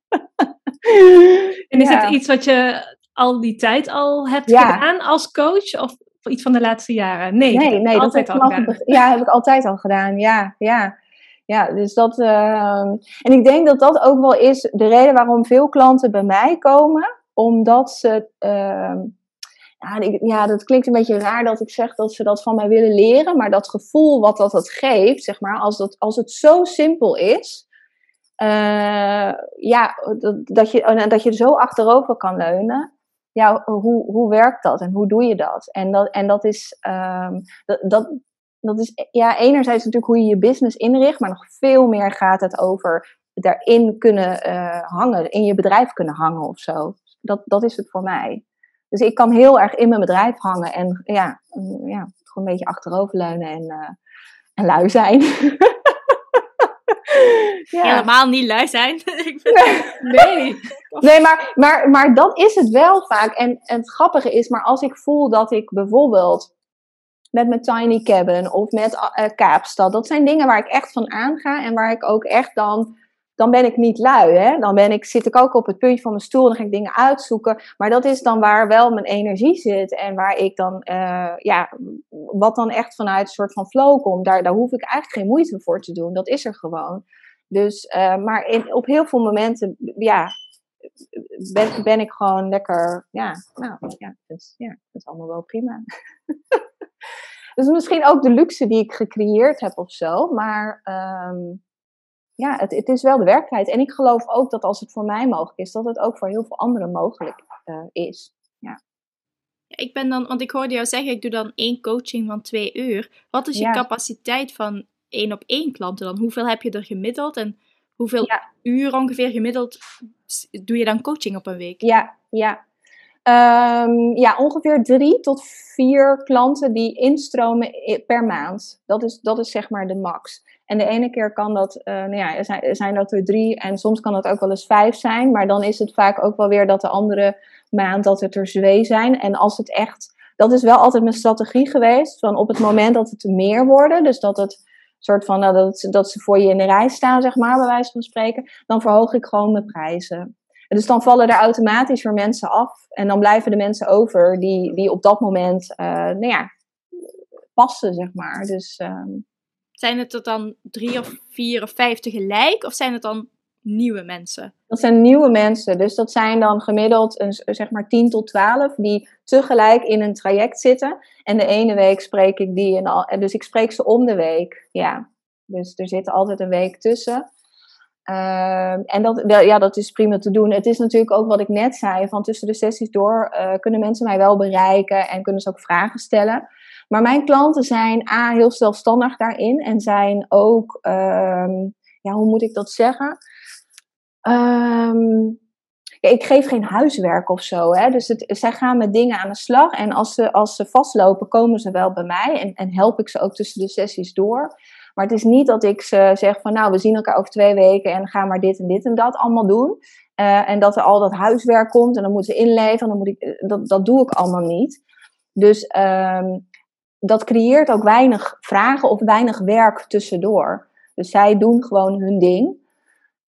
en is het iets wat je al die tijd al hebt gedaan als coach? Of iets van de laatste jaren? Nee, nee, nee dat heb al gedaan. Ja, heb ik altijd al gedaan. Ja, ja. Ja, dus dat. Uh, en ik denk dat dat ook wel is de reden waarom veel klanten bij mij komen. Omdat ze. Uh, ja, ja, dat klinkt een beetje raar dat ik zeg dat ze dat van mij willen leren. Maar dat gevoel wat dat, dat geeft, zeg maar, als, dat, als het zo simpel is. Uh, ja, dat, dat, je, dat je zo achterover kan leunen. ja, hoe, hoe werkt dat en hoe doe je dat? En dat, en dat is, dat, dat, dat is ja, enerzijds natuurlijk hoe je je business inricht, maar nog veel meer gaat het over daarin kunnen uh, hangen, in je bedrijf kunnen hangen of zo. Dat, dat is het voor mij. Dus ik kan heel erg in mijn bedrijf hangen en ja, ja gewoon een beetje achteroverleunen en, uh, en lui zijn. ja. Helemaal niet lui zijn. nee. Nee, maar, maar, maar dat is het wel vaak. En, en het grappige is, maar als ik voel dat ik bijvoorbeeld met mijn tiny cabin of met uh, Kaapstad, dat zijn dingen waar ik echt van aanga en waar ik ook echt dan dan ben ik niet lui. Hè? Dan ben ik, zit ik ook op het puntje van mijn stoel en dan ga ik dingen uitzoeken. Maar dat is dan waar wel mijn energie zit en waar ik dan, uh, ja, wat dan echt vanuit een soort van flow komt. Daar, daar hoef ik eigenlijk geen moeite voor te doen. Dat is er gewoon. Dus, uh, maar in, op heel veel momenten, ja, ben, ben ik gewoon lekker, ja, nou, ja, dus, ja, dat is allemaal wel prima. dus misschien ook de luxe die ik gecreëerd heb of zo. Maar um, ja, het, het, is wel de werkelijkheid. En ik geloof ook dat als het voor mij mogelijk is, dat het ook voor heel veel anderen mogelijk uh, is. Ja. Ik ben dan, want ik hoorde jou zeggen, ik doe dan één coaching van twee uur. Wat is je capaciteit van één op één klanten dan? Hoeveel heb je er gemiddeld en hoeveel uur ongeveer gemiddeld doe je dan coaching op een week? Ja, ja. Um, ja, ongeveer drie tot vier klanten die instromen per maand. Dat is, dat is zeg maar de max. En de ene keer kan dat, uh, nou ja, zijn, zijn dat er drie en soms kan het ook wel eens vijf zijn. Maar dan is het vaak ook wel weer dat de andere maand dat het er twee zijn. En als het echt, dat is wel altijd mijn strategie geweest. Van op het moment dat het meer worden, dus dat het soort van, nou, dat, dat ze voor je in de rij staan, zeg maar, bij wijze van spreken. Dan verhoog ik gewoon mijn prijzen. En dus dan vallen er automatisch weer mensen af. En dan blijven de mensen over die, die op dat moment, uh, nou ja, passen, zeg maar. Dus... Uh, zijn het er dan drie of vier of vijf tegelijk? Of zijn het dan nieuwe mensen? Dat zijn nieuwe mensen. Dus dat zijn dan gemiddeld een, zeg maar 10 tot 12 die tegelijk in een traject zitten. En de ene week spreek ik die en al. Dus ik spreek ze om de week. Ja. Dus er zit altijd een week tussen. Uh, en dat, ja, dat is prima te doen. Het is natuurlijk ook wat ik net zei: van tussen de sessies door uh, kunnen mensen mij wel bereiken en kunnen ze ook vragen stellen. Maar mijn klanten zijn A, heel zelfstandig daarin en zijn ook, um, ja, hoe moet ik dat zeggen? Ja, ik geef geen huiswerk of zo. Hè? Dus het, zij gaan met dingen aan de slag. En als ze, als ze vastlopen, komen ze wel bij mij. En, en help ik ze ook tussen de sessies door. Maar het is niet dat ik ze zeg van nou, we zien elkaar over twee weken en ga maar dit en dit en dat allemaal doen. Uh, en dat er al dat huiswerk komt en dan moeten ze inleveren. Dan moet ik, dat, dat doe ik allemaal niet. Dus um, dat creëert ook weinig vragen of weinig werk tussendoor. Dus zij doen gewoon hun ding.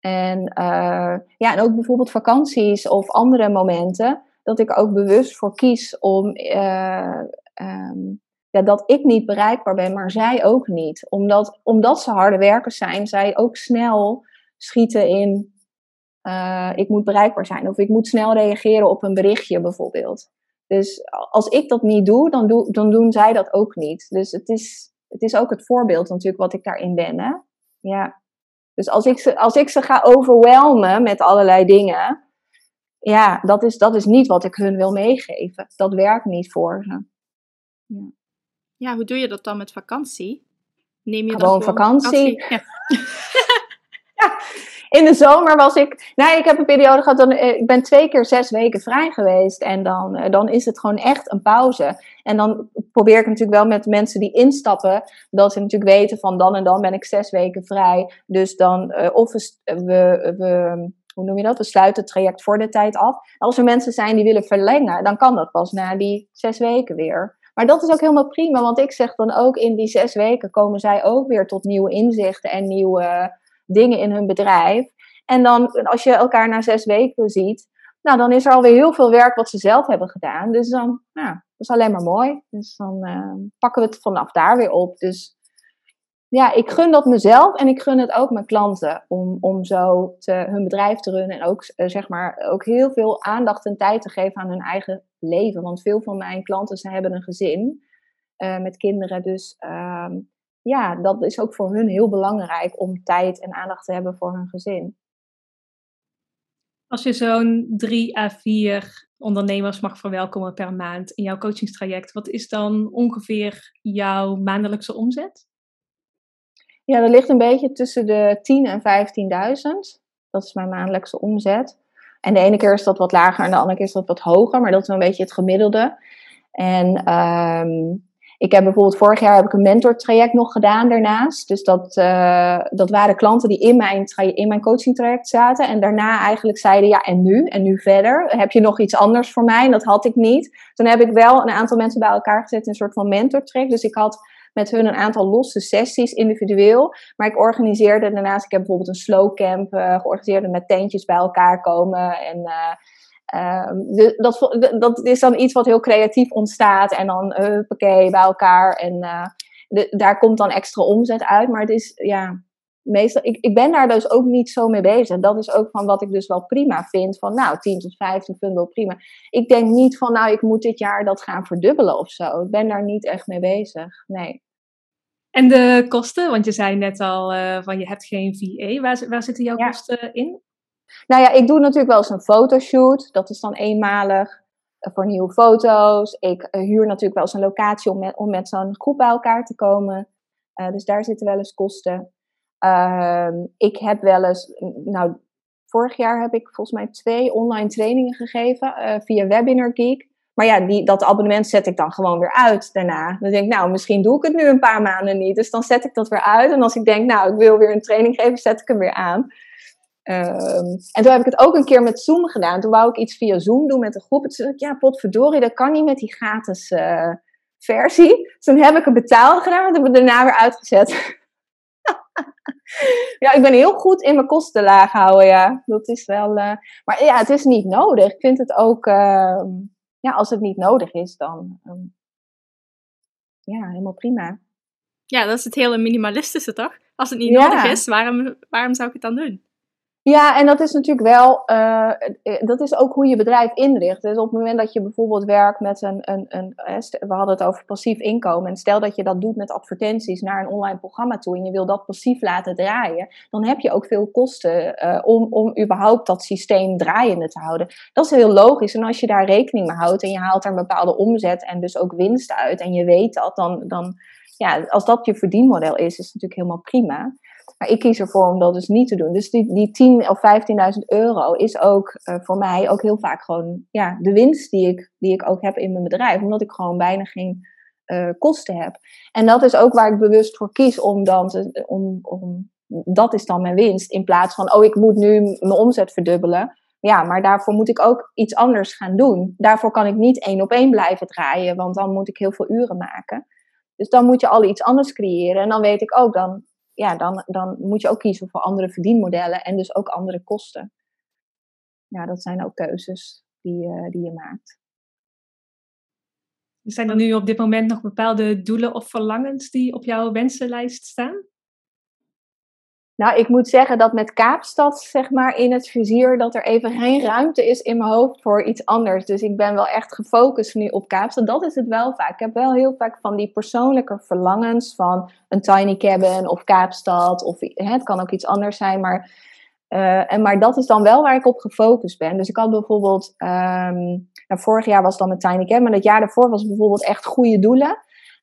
En, uh, ja, en ook bijvoorbeeld vakanties of andere momenten, dat ik ook bewust voor kies om um, ja, dat ik niet bereikbaar ben, maar zij ook niet. Omdat, omdat ze harde werkers zijn, zij ook snel schieten in uh, ik moet bereikbaar zijn of ik moet snel reageren op een berichtje bijvoorbeeld. Dus als ik dat niet doe, dan, dan doen zij dat ook niet. Dus het is, het is ook het voorbeeld natuurlijk wat ik daarin ben. Hè? Ja. Dus als ik, ze, als ik ze ga overwelmen met allerlei dingen, ja, dat is, dat is niet wat ik hun wil meegeven. Dat werkt niet voor ze. Ja, ja hoe doe je dat dan met vakantie? Neem je gewoon, gewoon vakantie? vakantie? Ja. ja in de zomer was ik. Nou, ik heb een periode gehad. Dan, eh, ik ben twee keer zes weken vrij geweest. En dan, eh, dan is het gewoon echt een pauze. En dan probeer ik natuurlijk wel met mensen die instappen. Dat ze natuurlijk weten van dan en dan ben ik zes weken vrij. Dus dan, uh, of we, we, we, hoe noem je dat? We sluiten het traject voor de tijd af. Als er mensen zijn die willen verlengen, dan kan dat pas na die zes weken weer. Maar dat is ook helemaal prima, want ik zeg dan ook in die zes weken komen zij ook weer tot nieuwe inzichten en nieuwe dingen in hun bedrijf. En dan, als je elkaar na zes weken ziet, nou, dan is er alweer heel veel werk wat ze zelf hebben gedaan. Dus dan, nou, dat is alleen maar mooi. Dus dan uh, pakken we het vanaf daar weer op. Dus ja, ik gun dat mezelf en ik gun het ook mijn klanten om, om zo te, hun bedrijf te runnen en ook, uh, zeg maar, ook heel veel aandacht en tijd te geven aan hun eigen leven. Want veel van mijn klanten ze hebben een gezin uh, met kinderen. Dus ehm, ja, dat is ook voor hun heel belangrijk om tijd en aandacht te hebben voor hun gezin. Als je zo'n drie à vier ondernemers mag verwelkomen per maand in jouw coachingstraject, wat is dan ongeveer jouw maandelijkse omzet? Ja, dat ligt een beetje tussen de 10 en 15.000. Dat is mijn maandelijkse omzet. En de ene keer is dat wat lager en de andere keer is dat wat hoger, maar dat is een beetje het gemiddelde. En um, ik heb bijvoorbeeld vorig jaar heb ik een mentortraject nog gedaan daarnaast. Dus dat, uh, dat waren klanten die in mijn, in mijn coachingtraject zaten. En daarna eigenlijk zeiden, ja en nu? En nu verder? Heb je nog iets anders voor mij? En dat had ik niet. Toen heb ik wel een aantal mensen bij elkaar gezet in een soort van mentortraject. Dus ik had met hun een aantal losse sessies individueel. Maar ik organiseerde daarnaast, ik heb bijvoorbeeld een slow camp uh, georganiseerd met tentjes bij elkaar komen. En uh, uh, dat, dat is dan iets wat heel creatief ontstaat. En dan uh, bij elkaar. En de, daar komt dan extra omzet uit. Maar het is, ja, meestal, ik, ik ben daar dus ook niet zo mee bezig. Dat is ook van wat ik dus wel prima vind. Van nou, 10 tot 15 vind ik wel prima. Ik denk niet van nou, ik moet dit jaar dat gaan verdubbelen of zo. Ik ben daar niet echt mee bezig. Nee. En de kosten, want je zei net al uh, van je hebt geen VA. Waar, waar zitten jouw ja. kosten in? Nou ja, ik doe natuurlijk wel eens een fotoshoot. Dat is dan eenmalig uh, voor nieuwe foto's. Ik uh, huur natuurlijk wel eens een locatie om met, om met zo'n groep bij elkaar te komen. dus daar zitten wel eens kosten. Ehm, ik heb wel eens, nou, vorig jaar heb ik volgens mij twee online trainingen gegeven via Webinar Geek. Maar ja, die, dat abonnement zet ik dan gewoon weer uit daarna. Dan denk ik, nou, misschien doe ik het nu een paar maanden niet. Dus dan zet ik dat weer uit. En als ik denk, nou, ik wil weer een training geven, zet ik hem weer aan. Um, en toen heb ik het ook een keer met Zoom gedaan. Toen wou ik iets via Zoom doen met een groep. Toen zei ik, ja, potverdorie, dat kan niet met die gratis uh, versie. Dus toen heb ik het betaald gedaan, maar heb ik daarna weer uitgezet. ja, ik ben heel goed in mijn kosten laag houden, ja. Dat is wel... Uh, maar ja, het is niet nodig. Ik vind het ook... Uh, ja, als het niet nodig is, dan um, ja, helemaal prima. Ja, dat is het hele minimalistische, toch? Als het niet ja. nodig is, waarom, waarom zou ik het dan doen? Ja, en dat is natuurlijk wel, uh, dat is ook hoe je bedrijf inricht. Dus op het moment dat je bijvoorbeeld werkt met een, een, een, we hadden het over passief inkomen. En stel dat je dat doet met advertenties naar een online programma toe en je wil dat passief laten draaien, dan heb je ook veel kosten uh, om, om überhaupt dat systeem draaiende te houden. Dat is heel logisch. En als je daar rekening mee houdt en je haalt er een bepaalde omzet en dus ook winst uit en je weet dat, dan, dan ja, als dat je verdienmodel is, is het natuurlijk helemaal prima. Maar ik kies ervoor om dat dus niet te doen. Dus die, die 10 of 15.000 euro is ook uh, voor mij ook heel vaak gewoon ja, de winst die ik, die ik ook heb in mijn bedrijf. Omdat ik gewoon bijna geen uh, kosten heb. En dat is ook waar ik bewust voor kies om dan te, om, om, dat is dan mijn winst. In plaats van, oh ik moet nu mijn omzet verdubbelen. Ja, maar daarvoor moet ik ook iets anders gaan doen. Daarvoor kan ik niet één op één blijven draaien, want dan moet ik heel veel uren maken. Dus dan moet je al iets anders creëren. En dan weet ik ook, dan, ja, dan, dan moet je ook kiezen voor andere verdienmodellen en dus ook andere kosten. Ja, dat zijn ook keuzes die, die je maakt. Zijn er nu op dit moment nog bepaalde doelen of verlangens die op jouw wensenlijst staan? Nou, ik moet zeggen dat met Kaapstad, zeg maar, in het vizier, dat er even geen ruimte is in mijn hoofd voor iets anders. Dus ik ben wel echt gefocust nu op Kaapstad. Dat is het wel vaak. Ik heb wel heel vaak van die persoonlijke verlangens van een tiny cabin of Kaapstad. Of hè, het kan ook iets anders zijn, maar, uh, en, maar dat is dan wel waar ik op gefocust ben. Dus ik had bijvoorbeeld, um, nou, vorig jaar was dan met tiny cabin, maar dat jaar daarvoor was bijvoorbeeld echt goede doelen.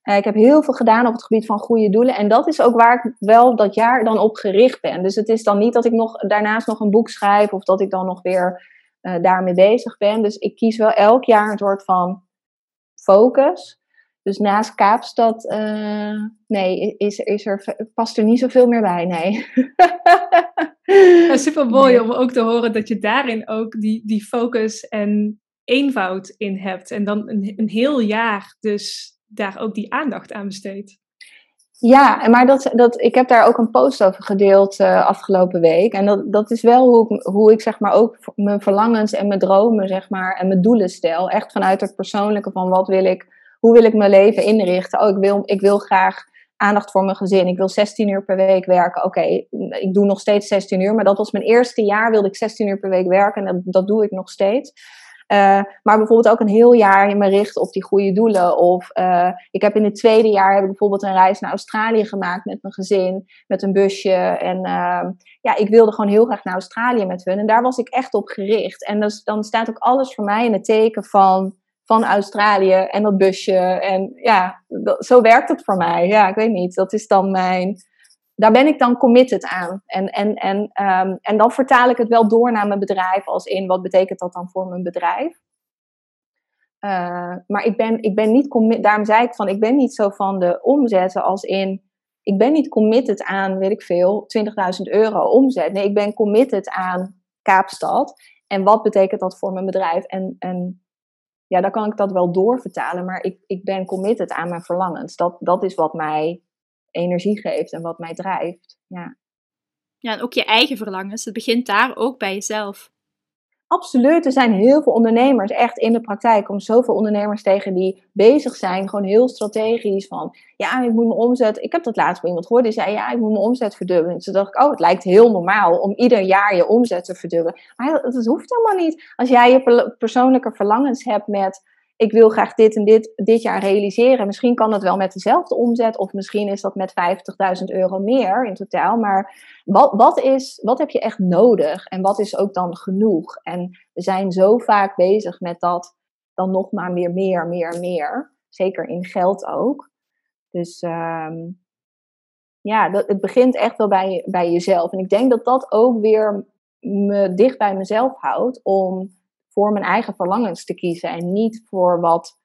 Uh, ik heb heel veel gedaan op het gebied van goede doelen. En dat is ook waar ik wel dat jaar dan op gericht ben. Dus het is dan niet dat ik nog daarnaast nog een boek schrijf of dat ik dan nog weer uh, daarmee bezig ben. Dus ik kies wel elk jaar een soort van focus. Dus naast Kaapstad, uh, nee, is, is er, past er niet zoveel meer bij, nee. ja, super mooi nee. om ook te horen dat je daarin ook die, die focus en eenvoud in hebt. En dan een, een heel jaar dus daar ook die aandacht aan besteedt. Ja, maar dat, dat, ik heb daar ook een post over gedeeld uh, afgelopen week. En dat, dat is wel hoe ik, hoe ik zeg maar ook mijn verlangens en mijn dromen zeg maar, en mijn doelen stel. Echt vanuit het persoonlijke van wat wil ik, hoe wil ik mijn leven inrichten. Oh, ik wil, ik wil graag aandacht voor mijn gezin. Ik wil 16 uur per week werken. Oké, ik doe nog steeds 16 uur. Maar dat was mijn eerste jaar wilde ik 16 uur per week werken. En dat, dat doe ik nog steeds. Maar bijvoorbeeld ook een heel jaar me richten op die goede doelen. Of ik heb in het tweede jaar heb ik bijvoorbeeld een reis naar Australië gemaakt met mijn gezin, met een busje. En ehm, ja, ik wilde gewoon heel graag naar Australië met hun. En daar was ik echt op gericht. En dus, dan staat ook alles voor mij in het teken van van Australië en dat busje. En ja, zo werkt het voor mij. Ja, ik weet niet. Dat is dan mijn. Daar ben ik dan committed aan. En, en, en, um, en dan vertaal ik het wel door naar mijn bedrijf, als in wat betekent dat dan voor mijn bedrijf. Uh, maar ik ben, ik ben niet committed. Daarom zei ik van, ik ben niet zo van de omzetten als in. Ik ben niet committed aan, weet ik veel, 20.000 euro omzet. Nee, ik ben committed aan Kaapstad. En wat betekent dat voor mijn bedrijf? En, en ja, dan kan ik dat wel doorvertalen, maar ik, ik ben committed aan mijn verlangens. Dat, dat is wat mij energie geeft en wat mij drijft. Ja. ja, en ook je eigen verlangens. Het begint daar ook bij jezelf. Absoluut, er zijn heel veel ondernemers, echt in de praktijk, kom zoveel ondernemers tegen die bezig zijn, gewoon heel strategisch van, ja, ik moet mijn omzet, ik heb dat laatst bij iemand gehoord, die zei, ja, ik moet mijn omzet verdubbelen. Toen dacht ik, oh, het lijkt heel normaal om ieder jaar je omzet te verdubbelen. Maar dat hoeft helemaal niet. Als jij je persoonlijke verlangens hebt met, ik wil graag dit en dit dit jaar realiseren. Misschien kan dat wel met dezelfde omzet, of misschien is dat met 50.000 euro meer in totaal. Maar wat, wat, is, wat heb je echt nodig en wat is ook dan genoeg? En we zijn zo vaak bezig met dat dan nog maar meer, meer, meer, meer. Zeker in geld ook. Dus um, ja, dat, het begint echt wel bij, bij jezelf. En ik denk dat dat ook weer me dicht bij mezelf houdt om voor mijn eigen verlangens te kiezen en niet voor wat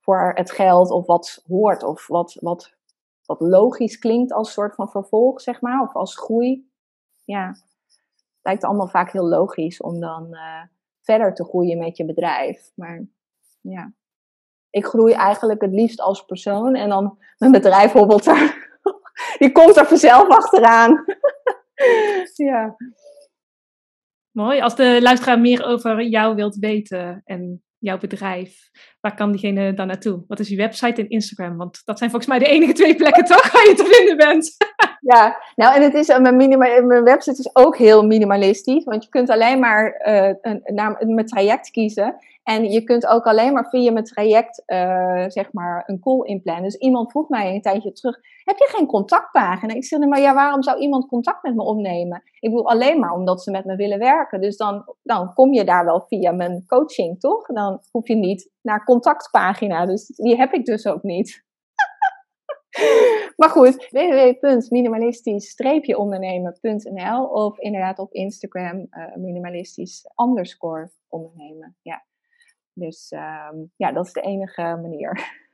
voor het geld of wat hoort of wat, wat, wat logisch klinkt als soort van vervolg, zeg maar, of als groei. Ja, het lijkt allemaal vaak heel logisch om dan uh, verder te groeien met je bedrijf. Maar ja, ik groei eigenlijk het liefst als persoon en dan mijn bedrijf hobbelt er. Die komt er vanzelf achteraan. ja. Mooi. Als de luisteraar meer over jou wilt weten en jouw bedrijf, waar kan diegene dan naartoe? Wat is je website en Instagram? Want dat zijn volgens mij de enige twee plekken toch waar je te vinden bent. Ja, nou en het is, eh, mijn, mijn website is ook heel minimalistisch, want je kunt alleen maar uh, een, naar mijn traject kiezen. En je kunt ook alleen maar via mijn traject, zeg maar, een call inplannen. Dus iemand vroeg mij een tijdje terug, heb je geen contactpagina? Ik zeg, maar ja, waarom zou iemand contact met me opnemen? Ik bedoel, alleen maar omdat ze met me willen werken. Dus dan, dan kom je daar wel via mijn coaching, toch? Dan hoef je niet naar contactpagina. Dus die heb ik dus ook niet. maar goed, www.minimalistisch-ondernemen.nl of inderdaad op Instagram uh, minimalistisch underscore ondernemen. Ja. Dus ehm, ja, dat is de enige manier.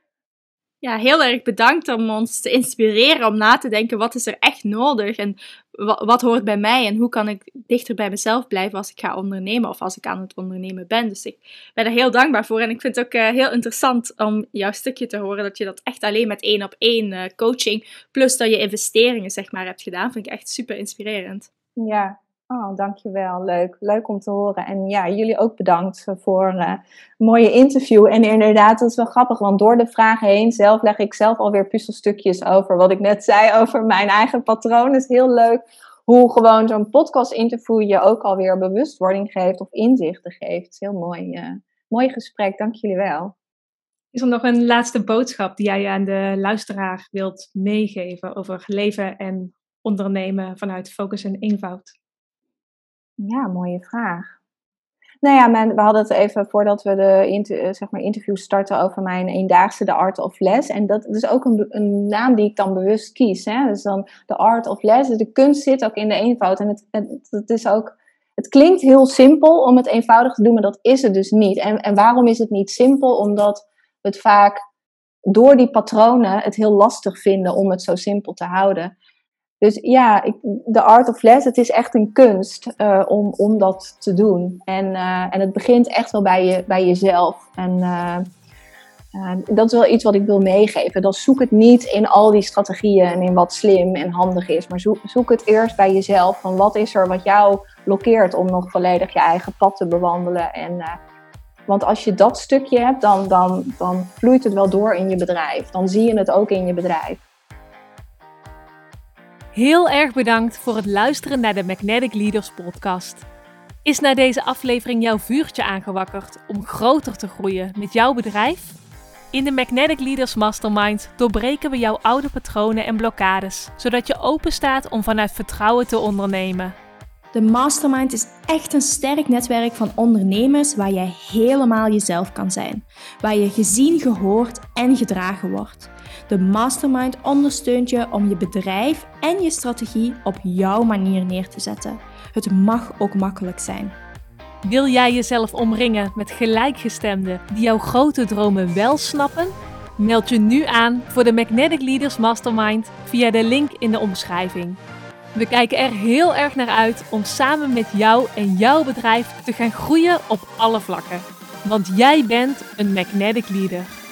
Ja, heel erg bedankt om ons te inspireren om na te denken wat is er echt nodig en wat, hoort bij mij en hoe kan ik dichter bij mezelf blijven als ik ga ondernemen of als ik aan het ondernemen ben. Dus ik ben er heel dankbaar voor en ik vind het ook uh, heel interessant om jouw stukje te horen dat je dat echt alleen met één op één uh, coaching plus dat je investeringen zeg maar hebt gedaan. Vind ik echt super inspirerend. Ja, Oh, dankjewel. Leuk. Leuk om te horen. En ja, jullie ook bedankt voor uh, een mooie interview. En inderdaad, dat is wel grappig, want door de vragen heen zelf leg ik zelf alweer puzzelstukjes over wat ik net zei over mijn eigen patroon. Is heel leuk hoe gewoon zo'n podcast-interview je ook alweer bewustwording geeft of inzichten geeft. Het is heel mooi, uh, mooi gesprek. Dank jullie wel. Is er nog een laatste boodschap die jij aan de luisteraar wilt meegeven over leven en ondernemen vanuit focus en eenvoud? Ja, mooie vraag. Nou ja, we hadden het even voordat we de eh, zeg maar interview starten over mijn eendaagse The Art of Less. En dat is ook een, een naam die ik dan bewust kies. Hè? Dus dan The Art of Less. Dus de kunst zit ook in de eenvoud. En het, het, het, is ook, het klinkt heel simpel om het eenvoudig te doen, maar dat is het dus niet. En, en waarom is het niet simpel? Omdat we het vaak door die patronen het heel lastig vinden om het zo simpel te houden. Dus ja, de art of less, het is echt een kunst uh, om, om dat te doen. En, uh, en het begint echt wel bij, je, bij jezelf. En uh, dat is wel iets wat ik wil meegeven. Dan zoek het niet in al die strategieën en in wat slim en handig is. Maar zoek, zoek het eerst bij jezelf. Van wat is er wat jou blokkeert om nog volledig je eigen pad te bewandelen. En, want als je dat stukje hebt, dan, dan, dan vloeit het wel door in je bedrijf. Dan zie je het ook in je bedrijf. Heel erg bedankt voor het luisteren naar de Magnetic Leaders podcast. Is na deze aflevering jouw vuurtje aangewakkerd om groter te groeien met jouw bedrijf? In de Magnetic Leaders Mastermind doorbreken we jouw oude patronen en blokkades, zodat je open staat om vanuit vertrouwen te ondernemen. De Mastermind is echt een sterk netwerk van ondernemers waar jij helemaal jezelf kan zijn, waar je gezien, gehoord en gedragen wordt. De Mastermind ondersteunt je om je bedrijf en je strategie op jouw manier neer te zetten. Het mag ook makkelijk zijn. Wil jij jezelf omringen met gelijkgestemden die jouw grote dromen wel snappen? Meld je nu aan voor de Magnetic Leaders Mastermind via de link in de omschrijving. We kijken er heel erg naar uit om samen met jou en jouw bedrijf te gaan groeien op alle vlakken. Want jij bent een Magnetic Leader.